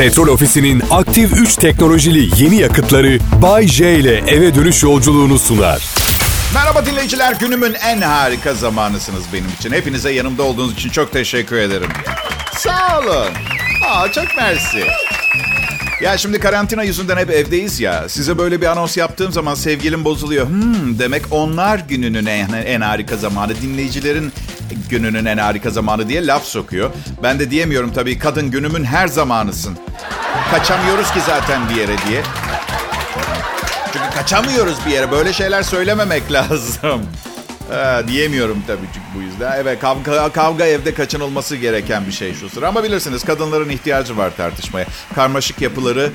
Petrol Ofisi'nin aktif 3 teknolojili yeni yakıtları Bay J ile eve dönüş yolculuğunu sunar. Merhaba dinleyiciler. Günümün en harika zamanısınız benim için. Hepinize yanımda olduğunuz için çok teşekkür ederim. Sağ olun. Aa, çok mersi. Ya şimdi karantina yüzünden hep evdeyiz ya. Size böyle bir anons yaptığım zaman sevgilim bozuluyor. Hmm, demek onlar gününün en, en harika zamanı. Dinleyicilerin gününün en harika zamanı diye laf sokuyor. Ben de diyemiyorum tabii kadın günümün her zamanısın. Kaçamıyoruz ki zaten bir yere diye. Çünkü kaçamıyoruz bir yere. Böyle şeyler söylememek lazım. Ha, diyemiyorum tabii çünkü bu yüzden. Evet kavga, kavga evde kaçınılması gereken bir şey şu sıra. Ama bilirsiniz kadınların ihtiyacı var tartışmaya. Karmaşık yapıları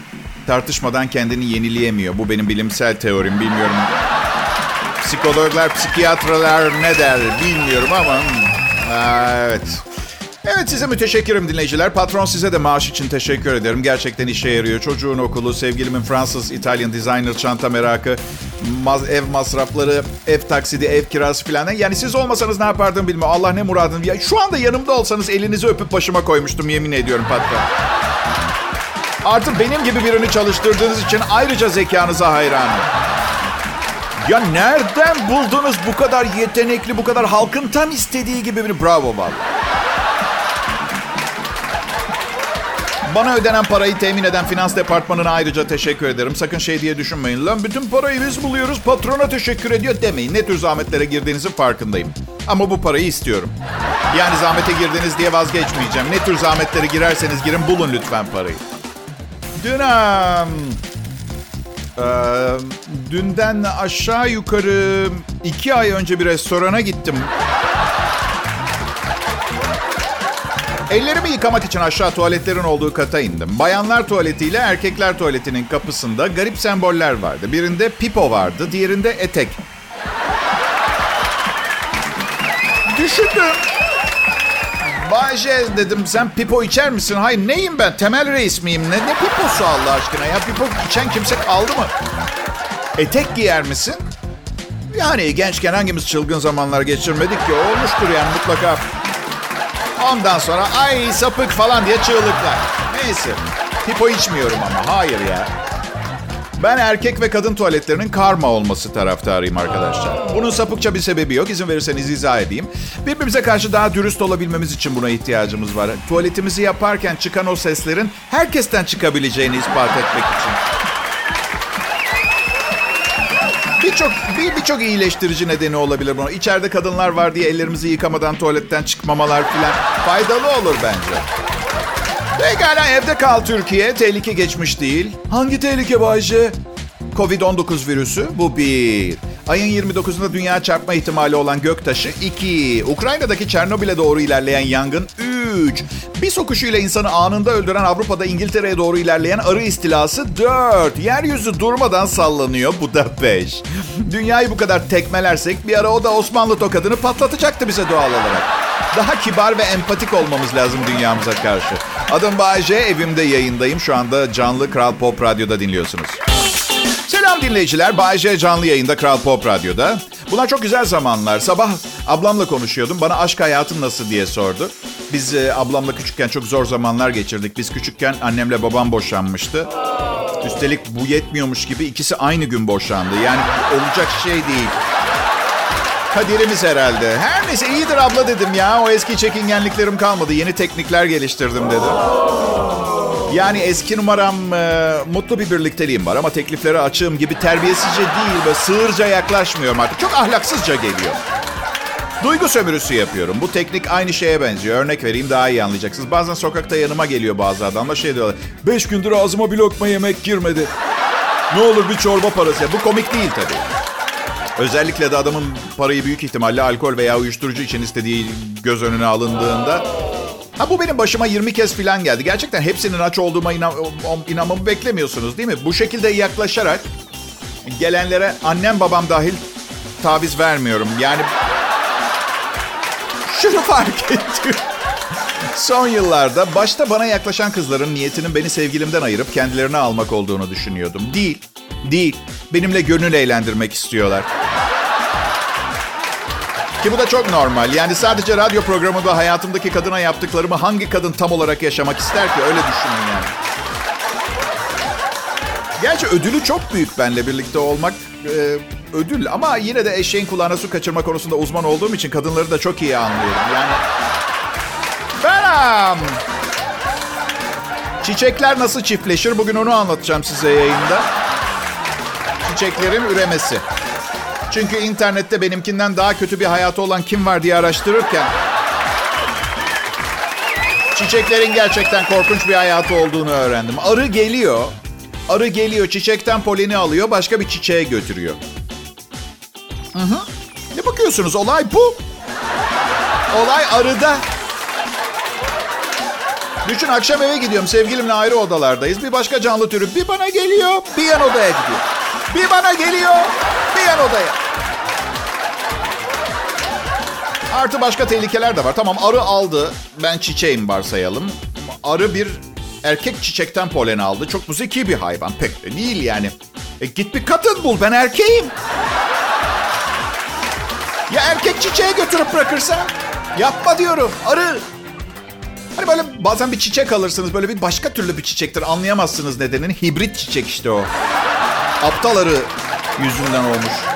tartışmadan kendini yenileyemiyor. Bu benim bilimsel teorim bilmiyorum. Psikologlar, psikiyatralar ne der bilmiyorum ama... Ha, evet. Evet size müteşekkirim dinleyiciler. Patron size de maaş için teşekkür ederim. Gerçekten işe yarıyor. Çocuğun okulu, sevgilimin Fransız, İtalyan designer çanta merakı, ev masrafları, ev taksidi, ev kirası falan. Yani siz olmasanız ne yapardım bilmiyorum. Allah ne muradın. Ya şu anda yanımda olsanız elinizi öpüp başıma koymuştum yemin ediyorum patron. Artık benim gibi birini çalıştırdığınız için ayrıca zekanıza hayranım. Ya nereden buldunuz bu kadar yetenekli, bu kadar halkın tam istediği gibi bir bravo vallahi. Bana ödenen parayı temin eden finans departmanına ayrıca teşekkür ederim. Sakın şey diye düşünmeyin. Lan bütün parayı biz buluyoruz, patrona teşekkür ediyor demeyin. Ne tür zahmetlere girdiğinizin farkındayım. Ama bu parayı istiyorum. Yani zahmete girdiniz diye vazgeçmeyeceğim. Ne tür zahmetlere girerseniz girin bulun lütfen parayı. Dün um, e, dünden aşağı yukarı iki ay önce bir restorana gittim. Ellerimi yıkamak için aşağı tuvaletlerin olduğu kata indim. Bayanlar tuvaletiyle erkekler tuvaletinin kapısında garip semboller vardı. Birinde pipo vardı, diğerinde etek. Düşündüm. Bayce dedim sen pipo içer misin? Hayır neyim ben? Temel reis miyim? Ne, ne piposu Allah aşkına ya? Pipo içen kimse kaldı mı? Etek giyer misin? Yani gençken hangimiz çılgın zamanlar geçirmedik ki? Olmuştur yani mutlaka. Ondan sonra ay sapık falan diye çığlıklar. Neyse. Pipo içmiyorum ama. Hayır ya. Ben erkek ve kadın tuvaletlerinin karma olması taraftarıyım arkadaşlar. Bunun sapıkça bir sebebi yok. İzin verirseniz izah edeyim. Birbirimize karşı daha dürüst olabilmemiz için buna ihtiyacımız var. Tuvaletimizi yaparken çıkan o seslerin herkesten çıkabileceğini ispat etmek için. Birçok bir birçok iyileştirici nedeni olabilir buna. İçeride kadınlar var diye ellerimizi yıkamadan tuvaletten çıkmamalar filan faydalı olur bence. Pekala evde kal Türkiye. Tehlike geçmiş değil. Hangi tehlike Bayce? Covid-19 virüsü bu bir. Ayın 29'unda dünya çarpma ihtimali olan göktaşı 2. Ukrayna'daki Çernobil'e doğru ilerleyen yangın 3. Bir sokuşuyla insanı anında öldüren Avrupa'da İngiltere'ye doğru ilerleyen arı istilası 4. Yeryüzü durmadan sallanıyor bu da 5. Dünyayı bu kadar tekmelersek bir ara o da Osmanlı tokadını patlatacaktı bize doğal olarak. Daha kibar ve empatik olmamız lazım dünyamıza karşı. Adım Bayece, evimde yayındayım. Şu anda canlı Kral Pop Radyo'da dinliyorsunuz. Selam dinleyiciler. Bayece canlı yayında Kral Pop Radyo'da. Bunlar çok güzel zamanlar. Sabah ablamla konuşuyordum. Bana aşk hayatın nasıl diye sordu. Biz e, ablamla küçükken çok zor zamanlar geçirdik. Biz küçükken annemle babam boşanmıştı. Üstelik bu yetmiyormuş gibi ikisi aynı gün boşandı. Yani olacak şey değil. Kaderimiz herhalde. Her neyse iyidir abla dedim ya. O eski çekingenliklerim kalmadı. Yeni teknikler geliştirdim dedim. Yani eski numaram e, mutlu bir birlikteliğim var ama tekliflere açığım gibi terbiyesizce değil ve sığırca yaklaşmıyorum artık. Çok ahlaksızca geliyor. Duygu sömürüsü yapıyorum. Bu teknik aynı şeye benziyor. Örnek vereyim daha iyi anlayacaksınız. Bazen sokakta yanıma geliyor bazı adamlar şey diyorlar. Beş gündür ağzıma bir lokma yemek girmedi. Ne olur bir çorba parası. Bu komik değil tabii. Özellikle de adamın parayı büyük ihtimalle alkol veya uyuşturucu için istediği göz önüne alındığında Ha bu benim başıma 20 kez falan geldi. Gerçekten hepsinin aç olduğuma inan inanmamı beklemiyorsunuz değil mi? Bu şekilde yaklaşarak gelenlere annem babam dahil taviz vermiyorum. Yani şunu fark ettim. Son yıllarda başta bana yaklaşan kızların niyetinin beni sevgilimden ayırıp kendilerine almak olduğunu düşünüyordum. Değil, değil. Benimle gönül eğlendirmek istiyorlar. Ki bu da çok normal. Yani sadece radyo programında hayatımdaki kadına yaptıklarımı hangi kadın tam olarak yaşamak ister ki? Öyle düşünün yani. Gerçi ödülü çok büyük benle birlikte olmak e, ödül. Ama yine de eşeğin kulağına su kaçırma konusunda uzman olduğum için kadınları da çok iyi anlıyorum. Yani Benim. Çiçekler nasıl çiftleşir? Bugün onu anlatacağım size yayında. Çiçeklerin üremesi. Çünkü internette benimkinden daha kötü bir hayatı olan kim var diye araştırırken çiçeklerin gerçekten korkunç bir hayatı olduğunu öğrendim. Arı geliyor. Arı geliyor, çiçekten poleni alıyor, başka bir çiçeğe götürüyor. Hı hı. Ne bakıyorsunuz? Olay bu. Olay arıda. Düşün akşam eve gidiyorum. Sevgilimle ayrı odalardayız. Bir başka canlı türü bir bana geliyor, bir yan odaya gidiyor. Bir bana geliyor, bir yan odaya. Artı başka tehlikeler de var. Tamam arı aldı. Ben çiçeğim varsayalım. Arı bir erkek çiçekten polen aldı. Çok zeki bir hayvan. Pek de değil yani. E git bir kadın bul. Ben erkeğim. Ya erkek çiçeğe götürüp bırakırsa? Yapma diyorum. Arı. Hani böyle bazen bir çiçek alırsınız. Böyle bir başka türlü bir çiçektir. Anlayamazsınız nedenini. Hibrit çiçek işte o. Aptal arı yüzünden olmuş.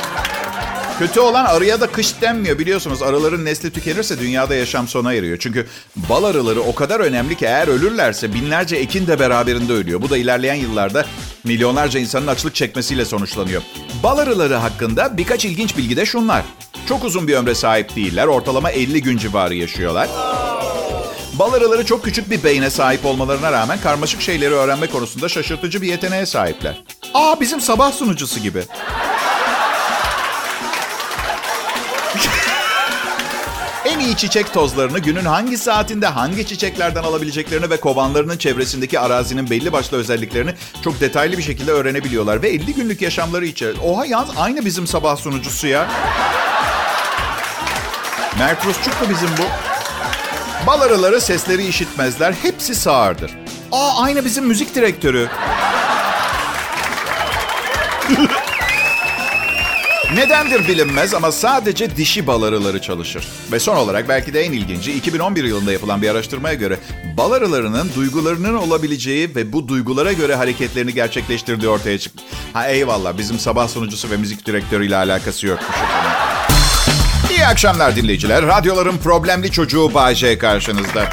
Kötü olan arıya da kış denmiyor biliyorsunuz. Arıların nesli tükenirse dünyada yaşam sona eriyor. Çünkü bal arıları o kadar önemli ki eğer ölürlerse binlerce ekin de beraberinde ölüyor. Bu da ilerleyen yıllarda milyonlarca insanın açlık çekmesiyle sonuçlanıyor. Bal arıları hakkında birkaç ilginç bilgi de şunlar. Çok uzun bir ömre sahip değiller. Ortalama 50 gün civarı yaşıyorlar. Bal arıları çok küçük bir beyne sahip olmalarına rağmen karmaşık şeyleri öğrenme konusunda şaşırtıcı bir yeteneğe sahipler. Aa bizim sabah sunucusu gibi. En iyi çiçek tozlarını günün hangi saatinde hangi çiçeklerden alabileceklerini ve kovanlarının çevresindeki arazinin belli başlı özelliklerini çok detaylı bir şekilde öğrenebiliyorlar. Ve 50 günlük yaşamları içerisinde. Oha yalnız aynı bizim sabah sunucusu ya. Mert Rusçuk mu bizim bu? Bal arıları sesleri işitmezler. Hepsi sağırdır. Aa aynı bizim müzik direktörü. Nedendir bilinmez ama sadece dişi bal arıları çalışır. Ve son olarak belki de en ilginci 2011 yılında yapılan bir araştırmaya göre bal arılarının duygularının olabileceği ve bu duygulara göre hareketlerini gerçekleştirdiği ortaya çıktı. Ha eyvallah bizim sabah sunucusu ve müzik direktörüyle alakası yokmuş. İyi akşamlar dinleyiciler. Radyoların problemli çocuğu Bayce karşınızda.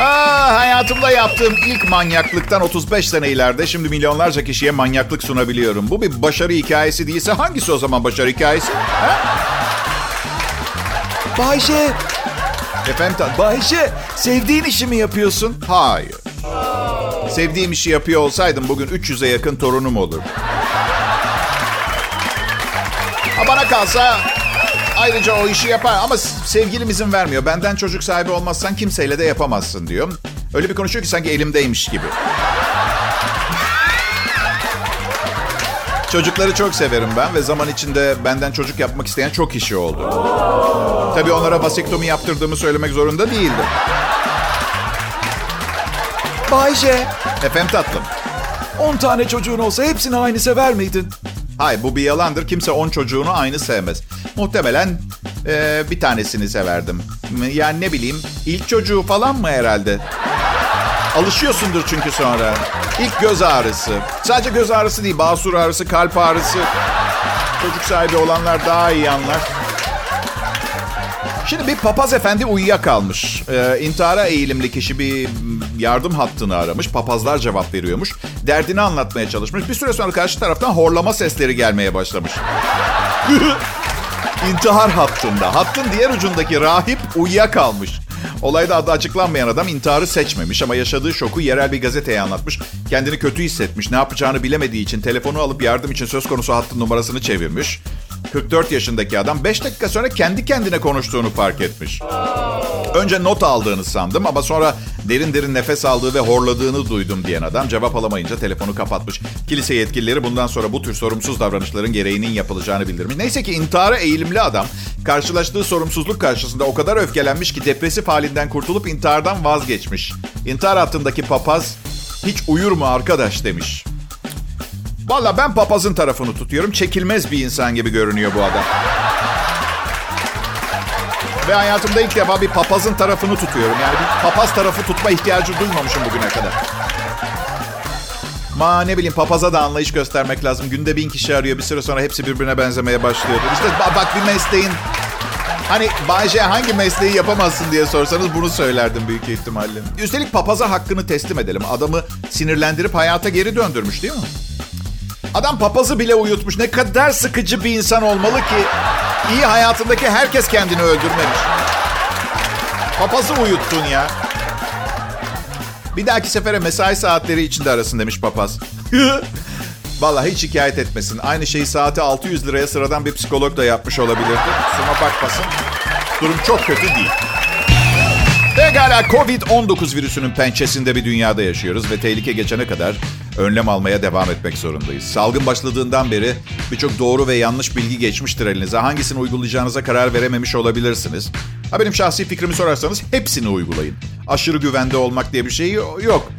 Aa, hayatımda yaptığım ilk manyaklıktan 35 sene ileride şimdi milyonlarca kişiye manyaklık sunabiliyorum. Bu bir başarı hikayesi değilse hangisi o zaman başarı hikayesi? Ha? Bayşe. Efendim ta- Bayşe sevdiğin işi mi yapıyorsun? Hayır. Sevdiğim işi yapıyor olsaydım bugün 300'e yakın torunum olur. Ha bana kalsa ayrıca o işi yapar ama sevgilim izin vermiyor. Benden çocuk sahibi olmazsan kimseyle de yapamazsın diyor. Öyle bir konuşuyor ki sanki elimdeymiş gibi. Çocukları çok severim ben ve zaman içinde benden çocuk yapmak isteyen çok kişi oldu. Tabii onlara vasektomi yaptırdığımı söylemek zorunda değildim. Bayce, Efendim tatlım. 10 tane çocuğun olsa hepsini aynı sever miydin? Hayır bu bir yalandır. Kimse on çocuğunu aynı sevmez. Muhtemelen e, bir tanesini severdim. Yani ne bileyim ilk çocuğu falan mı herhalde? Alışıyorsundur çünkü sonra. İlk göz ağrısı. Sadece göz ağrısı değil, basur ağrısı, kalp ağrısı. Çocuk sahibi olanlar daha iyi anlar. Şimdi bir papaz efendi uyuyakalmış. Ee, intihara eğilimli kişi bir yardım hattını aramış. Papazlar cevap veriyormuş. Derdini anlatmaya çalışmış. Bir süre sonra karşı taraftan horlama sesleri gelmeye başlamış. İntihar hattında. Hattın diğer ucundaki rahip uyuyakalmış. Olayda adı açıklanmayan adam intiharı seçmemiş ama yaşadığı şoku yerel bir gazeteye anlatmış. Kendini kötü hissetmiş. Ne yapacağını bilemediği için telefonu alıp yardım için söz konusu hattın numarasını çevirmiş. 44 yaşındaki adam 5 dakika sonra kendi kendine konuştuğunu fark etmiş. Önce not aldığını sandım ama sonra derin derin nefes aldığı ve horladığını duydum diyen adam cevap alamayınca telefonu kapatmış. Kilise yetkilileri bundan sonra bu tür sorumsuz davranışların gereğinin yapılacağını bildirmiş. Neyse ki intihara eğilimli adam karşılaştığı sorumsuzluk karşısında o kadar öfkelenmiş ki depresif halinden kurtulup intihardan vazgeçmiş. İntihar hattındaki papaz hiç uyur mu arkadaş demiş. Valla ben papazın tarafını tutuyorum. Çekilmez bir insan gibi görünüyor bu adam. Ve hayatımda ilk defa bir papazın tarafını tutuyorum. Yani bir papaz tarafı tutma ihtiyacı duymamışım bugüne kadar. Ma ne bileyim papaza da anlayış göstermek lazım. Günde bin kişi arıyor. Bir süre sonra hepsi birbirine benzemeye başlıyordu. İşte bak bir mesleğin Hani Bayce hangi mesleği yapamazsın diye sorsanız bunu söylerdim büyük ihtimalle. Üstelik papaza hakkını teslim edelim. Adamı sinirlendirip hayata geri döndürmüş değil mi? Adam papazı bile uyutmuş. Ne kadar sıkıcı bir insan olmalı ki iyi hayatındaki herkes kendini öldürmemiş. Papazı uyuttun ya. Bir dahaki sefere mesai saatleri içinde arasın demiş papaz. Vallahi hiç şikayet etmesin. Aynı şeyi saati 600 liraya sıradan bir psikolog da yapmış olabilirdi. Kusuruma bakmasın. Durum çok kötü değil. Pekala Covid-19 virüsünün pençesinde bir dünyada yaşıyoruz ve tehlike geçene kadar önlem almaya devam etmek zorundayız. Salgın başladığından beri birçok doğru ve yanlış bilgi geçmiştir elinize. Hangisini uygulayacağınıza karar verememiş olabilirsiniz. Ha benim şahsi fikrimi sorarsanız hepsini uygulayın. Aşırı güvende olmak diye bir şey yok.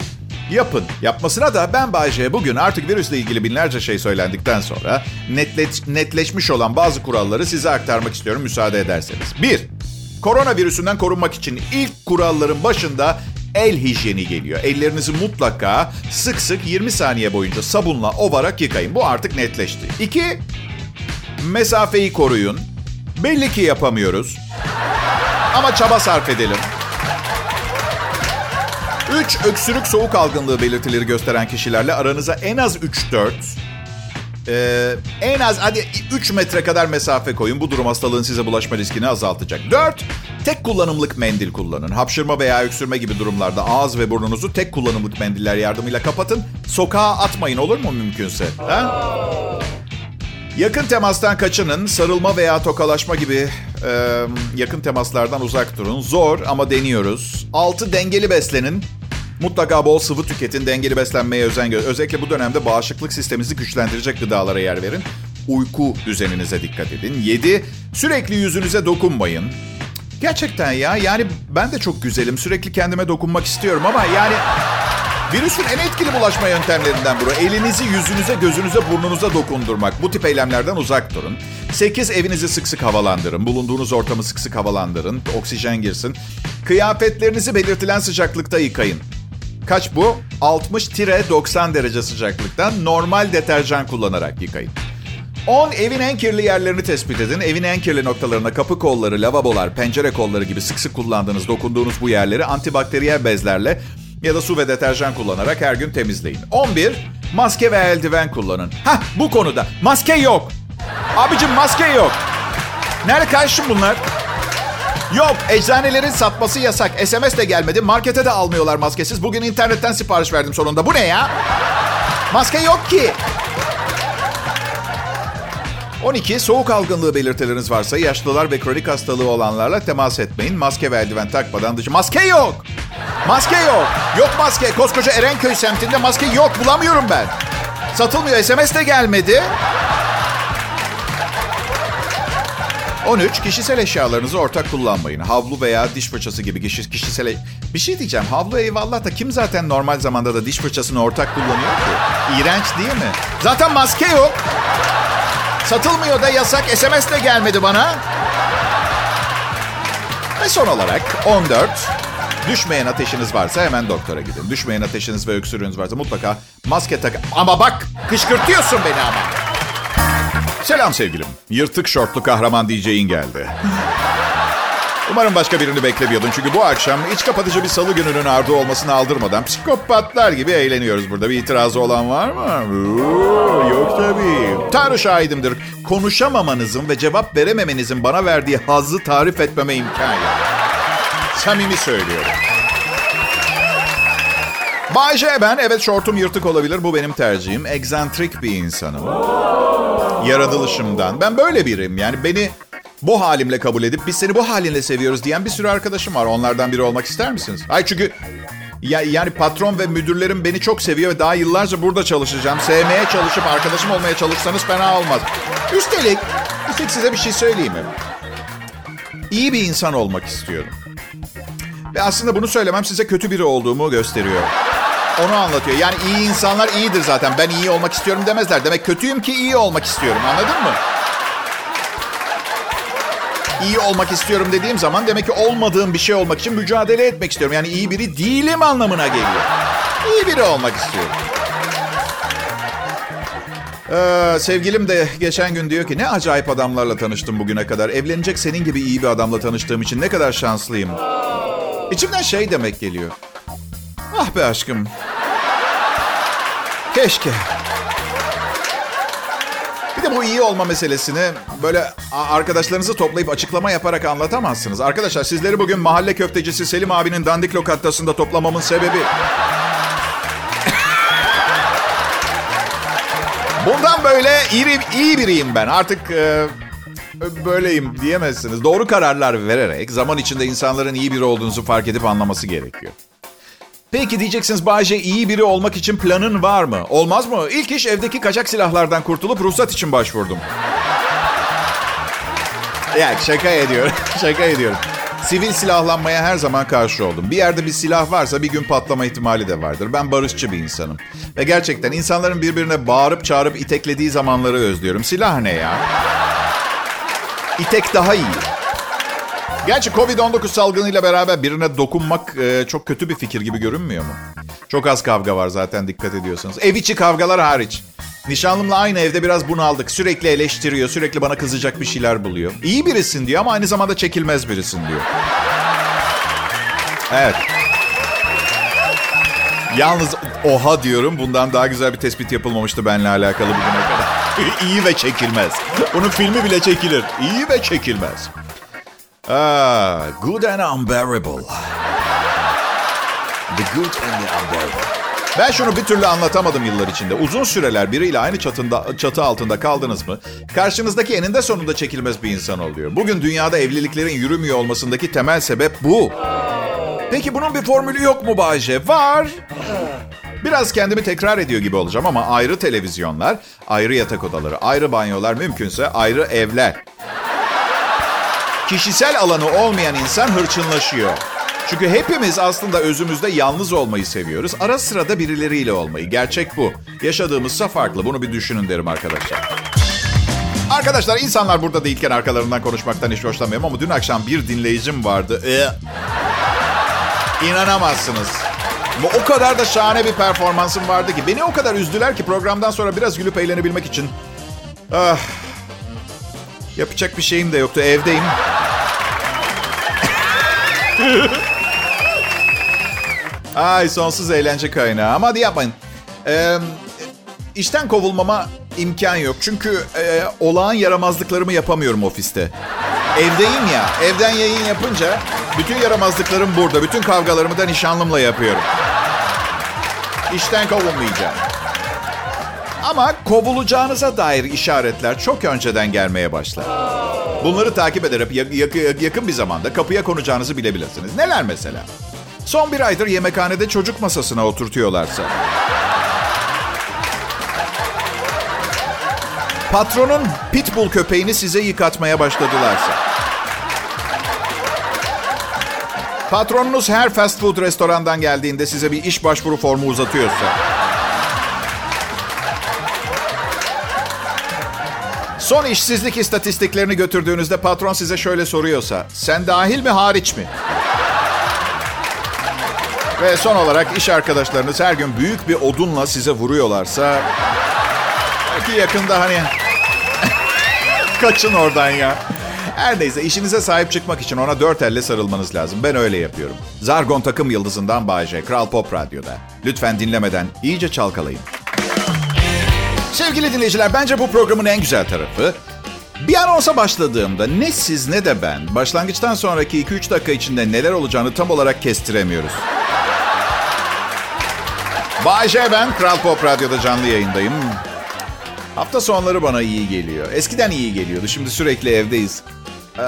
Yapın. Yapmasına da ben Bayce'ye bugün artık virüsle ilgili binlerce şey söylendikten sonra netleş, netleşmiş olan bazı kuralları size aktarmak istiyorum müsaade ederseniz. 1. Koronavirüsünden korunmak için ilk kuralların başında el hijyeni geliyor. Ellerinizi mutlaka sık sık 20 saniye boyunca sabunla ovarak yıkayın. Bu artık netleşti. 2. Mesafeyi koruyun. Belli ki yapamıyoruz. Ama çaba sarf edelim. 3. Öksürük soğuk algınlığı belirtileri gösteren kişilerle aranıza en az 3-4 ee, en az hadi 3 metre kadar mesafe koyun. Bu durum hastalığın size bulaşma riskini azaltacak. 4. Tek kullanımlık mendil kullanın. Hapşırma veya öksürme gibi durumlarda ağız ve burnunuzu tek kullanımlık mendiller yardımıyla kapatın. Sokağa atmayın olur mu mümkünse? Ha? Yakın temastan kaçının. Sarılma veya tokalaşma gibi e, yakın temaslardan uzak durun. Zor ama deniyoruz. 6. Dengeli beslenin. Mutlaka bol sıvı tüketin, dengeli beslenmeye özen gösterin. Özellikle bu dönemde bağışıklık sisteminizi güçlendirecek gıdalara yer verin. Uyku düzeninize dikkat edin. 7. Sürekli yüzünüze dokunmayın. Gerçekten ya, yani ben de çok güzelim. Sürekli kendime dokunmak istiyorum ama yani... Virüsün en etkili bulaşma yöntemlerinden bu. Elinizi yüzünüze, gözünüze, burnunuza dokundurmak. Bu tip eylemlerden uzak durun. 8. Evinizi sık sık havalandırın. Bulunduğunuz ortamı sık sık havalandırın. Oksijen girsin. Kıyafetlerinizi belirtilen sıcaklıkta yıkayın. Kaç bu? 60-90 derece sıcaklıktan normal deterjan kullanarak yıkayın. 10. Evin en kirli yerlerini tespit edin. Evin en kirli noktalarına kapı kolları, lavabolar, pencere kolları gibi sık sık kullandığınız, dokunduğunuz bu yerleri antibakteriyel bezlerle ya da su ve deterjan kullanarak her gün temizleyin. 11. Maske ve eldiven kullanın. Hah bu konuda maske yok. Abicim maske yok. Nerede karşım bunlar? Yok eczanelerin satması yasak. SMS de gelmedi. Markete de almıyorlar maskesiz. Bugün internetten sipariş verdim sonunda. Bu ne ya? Maske yok ki. 12. Soğuk algınlığı belirtileriniz varsa yaşlılar ve kronik hastalığı olanlarla temas etmeyin. Maske ve eldiven takmadan dışı. Maske yok. Maske yok. Yok maske. Koskoca Erenköy semtinde maske yok. Bulamıyorum ben. Satılmıyor. SMS de gelmedi. 13. Kişisel eşyalarınızı ortak kullanmayın. Havlu veya diş fırçası gibi kişi, kişisel... E- bir şey diyeceğim. Havlu eyvallah da kim zaten normal zamanda da diş fırçasını ortak kullanıyor ki? İğrenç değil mi? Zaten maske yok. Satılmıyor da yasak. SMS de gelmedi bana. Ve son olarak 14. Düşmeyen ateşiniz varsa hemen doktora gidin. Düşmeyen ateşiniz ve öksürüğünüz varsa mutlaka maske takın. Ama bak kışkırtıyorsun beni ama. Selam sevgilim. Yırtık şortlu kahraman DJ'in geldi. Umarım başka birini beklemiyordun. Çünkü bu akşam iç kapatıcı bir salı gününün ardı olmasını aldırmadan psikopatlar gibi eğleniyoruz burada. Bir itirazı olan var mı? Oo, yok tabii. Tanrı şahidimdir. Konuşamamanızın ve cevap verememenizin bana verdiği hazzı tarif etmeme imkan. Samimi söylüyorum. Bay J ben. Evet şortum yırtık olabilir. Bu benim tercihim. Egzantrik bir insanım. Yaratılışımdan. Ben böyle biriyim. Yani beni bu halimle kabul edip biz seni bu halinle seviyoruz diyen bir sürü arkadaşım var. Onlardan biri olmak ister misiniz? Ay çünkü ya, yani patron ve müdürlerim beni çok seviyor ve daha yıllarca burada çalışacağım. Sevmeye çalışıp arkadaşım olmaya çalışsanız fena olmaz. Üstelik, üstelik size bir şey söyleyeyim mi? İyi bir insan olmak istiyorum. Ve aslında bunu söylemem size kötü biri olduğumu gösteriyor. Onu anlatıyor. Yani iyi insanlar iyidir zaten. Ben iyi olmak istiyorum demezler. Demek kötüyüm ki iyi olmak istiyorum. Anladın mı? İyi olmak istiyorum dediğim zaman demek ki olmadığım bir şey olmak için mücadele etmek istiyorum. Yani iyi biri değilim anlamına geliyor. İyi biri olmak istiyorum. Ee, sevgilim de geçen gün diyor ki ne acayip adamlarla tanıştım bugüne kadar. Evlenecek senin gibi iyi bir adamla tanıştığım için ne kadar şanslıyım. İçimden şey demek geliyor. Ah be aşkım. Keşke. Bir de bu iyi olma meselesini böyle arkadaşlarınızı toplayıp açıklama yaparak anlatamazsınız. Arkadaşlar sizleri bugün mahalle köftecisi Selim abinin dandik lokantasında toplamamın sebebi... Bundan böyle iyi, iyi biriyim ben. Artık e, böyleyim diyemezsiniz. Doğru kararlar vererek zaman içinde insanların iyi biri olduğunuzu fark edip anlaması gerekiyor. Peki diyeceksiniz Bayce iyi biri olmak için planın var mı? Olmaz mı? İlk iş evdeki kaçak silahlardan kurtulup ruhsat için başvurdum. Ya şaka ediyorum. şaka ediyorum. Sivil silahlanmaya her zaman karşı oldum. Bir yerde bir silah varsa bir gün patlama ihtimali de vardır. Ben barışçı bir insanım. Ve gerçekten insanların birbirine bağırıp çağırıp iteklediği zamanları özlüyorum. Silah ne ya? İtek daha iyi. Gerçi Covid-19 salgınıyla beraber birine dokunmak e, çok kötü bir fikir gibi görünmüyor mu? Çok az kavga var zaten dikkat ediyorsanız. Ev içi kavgalar hariç. Nişanlımla aynı evde biraz bunaldık. Sürekli eleştiriyor, sürekli bana kızacak bir şeyler buluyor. İyi birisin diyor ama aynı zamanda çekilmez birisin diyor. Evet. Yalnız oha diyorum bundan daha güzel bir tespit yapılmamıştı benimle alakalı bugüne kadar. İyi ve çekilmez. Bunun filmi bile çekilir. İyi ve çekilmez. Ah, good and unbearable. The good and the unbearable. Ben şunu bir türlü anlatamadım yıllar içinde. Uzun süreler biriyle aynı çatında, çatı altında kaldınız mı? Karşınızdaki eninde sonunda çekilmez bir insan oluyor. Bugün dünyada evliliklerin yürümüyor olmasındaki temel sebep bu. Peki bunun bir formülü yok mu Bayce? Var. Biraz kendimi tekrar ediyor gibi olacağım ama ayrı televizyonlar, ayrı yatak odaları, ayrı banyolar, mümkünse ayrı evler. Kişisel alanı olmayan insan hırçınlaşıyor. Çünkü hepimiz aslında özümüzde yalnız olmayı seviyoruz. Ara sıra da birileriyle olmayı. Gerçek bu. Yaşadığımızsa farklı. Bunu bir düşünün derim arkadaşlar. Arkadaşlar insanlar burada değilken arkalarından konuşmaktan hiç hoşlanmıyorum ama dün akşam bir dinleyicim vardı. Ee, inanamazsınız. Bu o kadar da şahane bir performansım vardı ki. Beni o kadar üzdüler ki programdan sonra biraz gülüp eğlenebilmek için. Ah, yapacak bir şeyim de yoktu. Evdeyim. Ay sonsuz eğlence kaynağı. Ama hadi yapmayın. Ee, işten kovulmama imkan yok. Çünkü e, olağan yaramazlıklarımı yapamıyorum ofiste. Evdeyim ya. Evden yayın yapınca bütün yaramazlıklarım burada. Bütün kavgalarımı da nişanlımla yapıyorum. İşten kovulmayacağım. Ama kovulacağınıza dair işaretler çok önceden gelmeye başlar. Bunları takip ederek yakın bir zamanda kapıya konacağınızı bilebilirsiniz. Neler mesela? Son bir aydır yemekhanede çocuk masasına oturtuyorlarsa. Patronun pitbull köpeğini size yıkatmaya başladılarsa. Patronunuz her fast food restorandan geldiğinde size bir iş başvuru formu uzatıyorsa. Son işsizlik istatistiklerini götürdüğünüzde patron size şöyle soruyorsa. Sen dahil mi hariç mi? Ve son olarak iş arkadaşlarınız her gün büyük bir odunla size vuruyorlarsa... Belki yakında hani... Kaçın oradan ya. Her neyse işinize sahip çıkmak için ona dört elle sarılmanız lazım. Ben öyle yapıyorum. Zargon takım yıldızından Bayece, Kral Pop Radyo'da. Lütfen dinlemeden iyice çalkalayın. Sevgili dinleyiciler bence bu programın en güzel tarafı bir anonsa başladığımda ne siz ne de ben başlangıçtan sonraki 2-3 dakika içinde neler olacağını tam olarak kestiremiyoruz. Bay J ben Kral Pop Radyo'da canlı yayındayım. Hafta sonları bana iyi geliyor. Eskiden iyi geliyordu. Şimdi sürekli evdeyiz. Ee,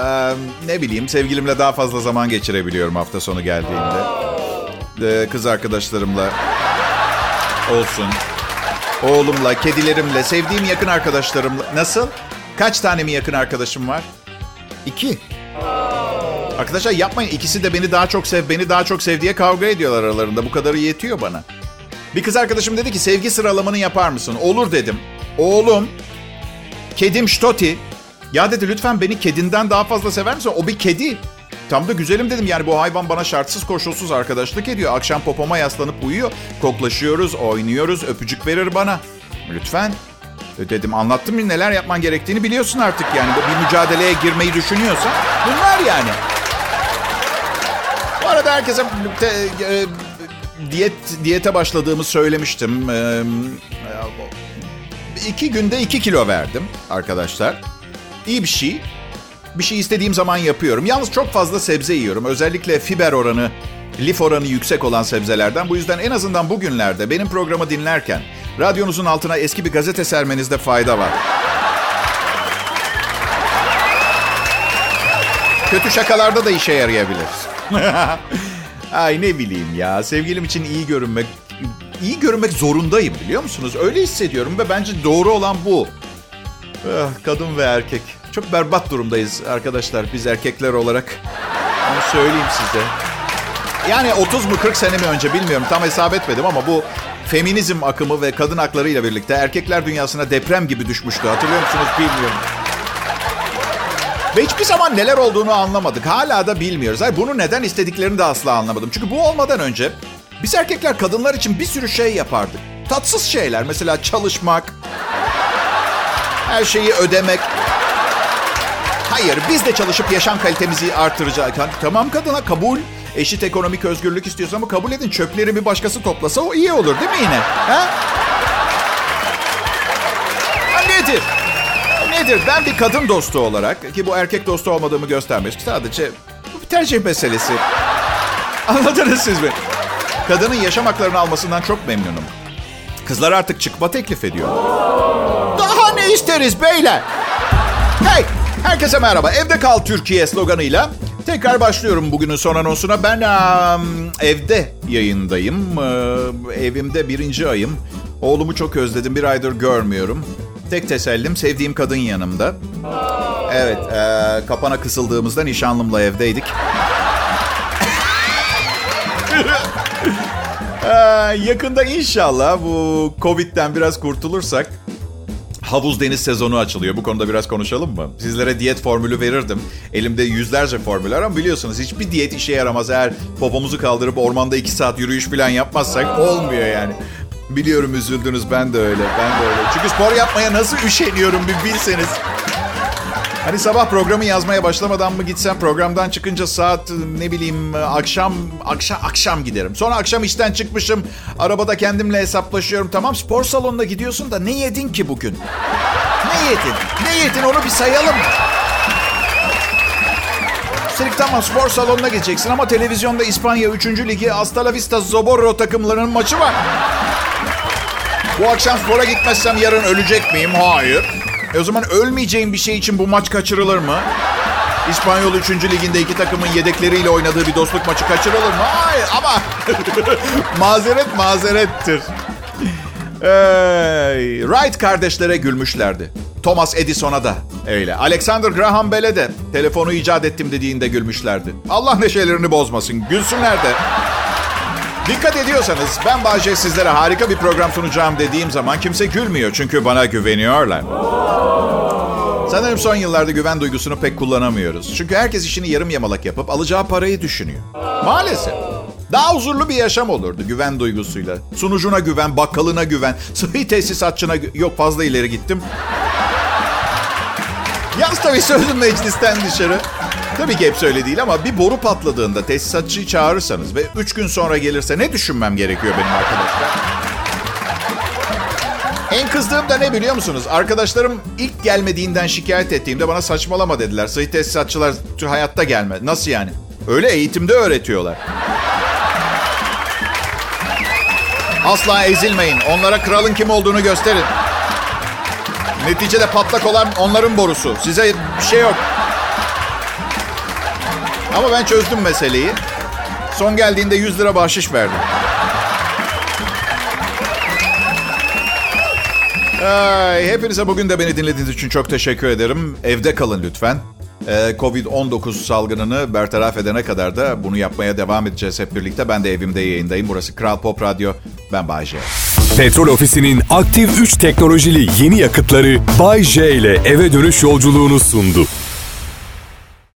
ne bileyim sevgilimle daha fazla zaman geçirebiliyorum hafta sonu geldiğinde. Ee, kız arkadaşlarımla olsun. Oğlumla, kedilerimle, sevdiğim yakın arkadaşlarımla. Nasıl? Kaç tane mi yakın arkadaşım var? İki. Arkadaşlar yapmayın. İkisi de beni daha çok sev, beni daha çok sev diye kavga ediyorlar aralarında. Bu kadarı yetiyor bana. Bir kız arkadaşım dedi ki sevgi sıralamanı yapar mısın? Olur dedim. Oğlum, kedim Stoti. Ya dedi lütfen beni kedinden daha fazla sever misin? O bir kedi. Tam da güzelim dedim yani bu hayvan bana şartsız koşulsuz arkadaşlık ediyor. Akşam popoma yaslanıp uyuyor. Koklaşıyoruz, oynuyoruz, öpücük verir bana. Lütfen. E, dedim anlattım mı neler yapman gerektiğini biliyorsun artık yani. Bir mücadeleye girmeyi düşünüyorsan bunlar yani. Bu arada herkese te, e, diyet diyete başladığımı söylemiştim. E, iki günde iki kilo verdim arkadaşlar. İyi bir şey. Bir şey istediğim zaman yapıyorum. Yalnız çok fazla sebze yiyorum. Özellikle fiber oranı, lif oranı yüksek olan sebzelerden. Bu yüzden en azından bugünlerde benim programı dinlerken radyonuzun altına eski bir gazete sermenizde fayda var. Kötü şakalarda da işe yarayabilir. Ay ne bileyim ya. Sevgilim için iyi görünmek iyi görünmek zorundayım biliyor musunuz? Öyle hissediyorum ve bence doğru olan bu. Ah, kadın ve erkek. Çok berbat durumdayız arkadaşlar biz erkekler olarak. Onu söyleyeyim size. Yani 30 mu 40 sene mi önce bilmiyorum tam hesap etmedim ama bu feminizm akımı ve kadın haklarıyla birlikte erkekler dünyasına deprem gibi düşmüştü. Hatırlıyor musunuz bilmiyorum. Ve hiçbir zaman neler olduğunu anlamadık. Hala da bilmiyoruz. Hayır, bunu neden istediklerini de asla anlamadım. Çünkü bu olmadan önce biz erkekler kadınlar için bir sürü şey yapardık. Tatsız şeyler. Mesela çalışmak, her şeyi ödemek. Hayır, biz de çalışıp yaşam kalitemizi artıracağız. Tamam kadına kabul. Eşit ekonomik özgürlük istiyorsan ama kabul edin. Çöpleri bir başkası toplasa o iyi olur değil mi yine? Ha? ha nedir? Nedir? Ben bir kadın dostu olarak ki bu erkek dostu olmadığımı göstermek sadece tercih meselesi. Anladınız siz mi? Kadının yaşam haklarını almasından çok memnunum. Kızlar artık çıkma teklif ediyor. Daha ne isteriz beyler? Herkese merhaba. Evde kal Türkiye sloganıyla tekrar başlıyorum bugünün son anonsuna. Ben um, evde yayındayım. Uh, evimde birinci ayım. Oğlumu çok özledim. Bir aydır görmüyorum. Tek tesellim sevdiğim kadın yanımda. Evet, e, kapana kısıldığımızda nişanlımla evdeydik. ee, yakında inşallah bu Covid'den biraz kurtulursak havuz deniz sezonu açılıyor. Bu konuda biraz konuşalım mı? Sizlere diyet formülü verirdim. Elimde yüzlerce formüller ama biliyorsunuz hiçbir diyet işe yaramaz. Eğer popomuzu kaldırıp ormanda iki saat yürüyüş falan yapmazsak olmuyor yani. Biliyorum üzüldünüz ben de öyle. Ben de öyle. Çünkü spor yapmaya nasıl üşeniyorum bir bilseniz. Hani sabah programı yazmaya başlamadan mı gitsem programdan çıkınca saat ne bileyim akşam akşam akşam giderim. Sonra akşam işten çıkmışım arabada kendimle hesaplaşıyorum. Tamam spor salonuna gidiyorsun da ne yedin ki bugün? Ne yedin? Ne yedin onu bir sayalım. Üstelik tamam spor salonuna gideceksin ama televizyonda İspanya 3. Ligi Hasta La Vista Zoborro takımlarının maçı var. Bu akşam spora gitmezsem yarın ölecek miyim? Hayır. E o zaman ölmeyeceğim bir şey için bu maç kaçırılır mı? İspanyol 3. liginde iki takımın yedekleriyle oynadığı bir dostluk maçı kaçırılır mı? Hayır ama mazeret mazerettir. Hey, Wright kardeşlere gülmüşlerdi. Thomas Edison'a da öyle. Alexander Graham Bell'e de telefonu icat ettim dediğinde gülmüşlerdi. Allah neşelerini bozmasın. Gülsünler de. Dikkat ediyorsanız ben Bahçe sizlere harika bir program sunacağım dediğim zaman kimse gülmüyor. Çünkü bana güveniyorlar. Sanırım son yıllarda güven duygusunu pek kullanamıyoruz. Çünkü herkes işini yarım yamalak yapıp alacağı parayı düşünüyor. Maalesef. Daha huzurlu bir yaşam olurdu güven duygusuyla. Sunucuna güven, bakkalına güven, sıhhi tesisatçına gü- Yok fazla ileri gittim. Yaz tabii sözüm meclisten dışarı. Tabii ki hep öyle değil ama bir boru patladığında tesisatçıyı çağırırsanız ve üç gün sonra gelirse ne düşünmem gerekiyor benim arkadaşlar? En kızdığım da ne biliyor musunuz? Arkadaşlarım ilk gelmediğinden şikayet ettiğimde bana saçmalama dediler. Sıhhi tesisatçılar hayatta gelme. Nasıl yani? Öyle eğitimde öğretiyorlar. Asla ezilmeyin. Onlara kralın kim olduğunu gösterin. Neticede patlak olan onların borusu. Size bir şey yok. Ama ben çözdüm meseleyi. Son geldiğinde 100 lira bahşiş verdim. Ay, hepinize bugün de beni dinlediğiniz için çok teşekkür ederim. Evde kalın lütfen. Ee, Covid-19 salgınını bertaraf edene kadar da bunu yapmaya devam edeceğiz hep birlikte. Ben de evimde yayındayım. Burası Kral Pop Radyo. Ben Bayce. Petrol Ofisi'nin aktif 3 teknolojili yeni yakıtları Bay J ile eve dönüş yolculuğunu sundu.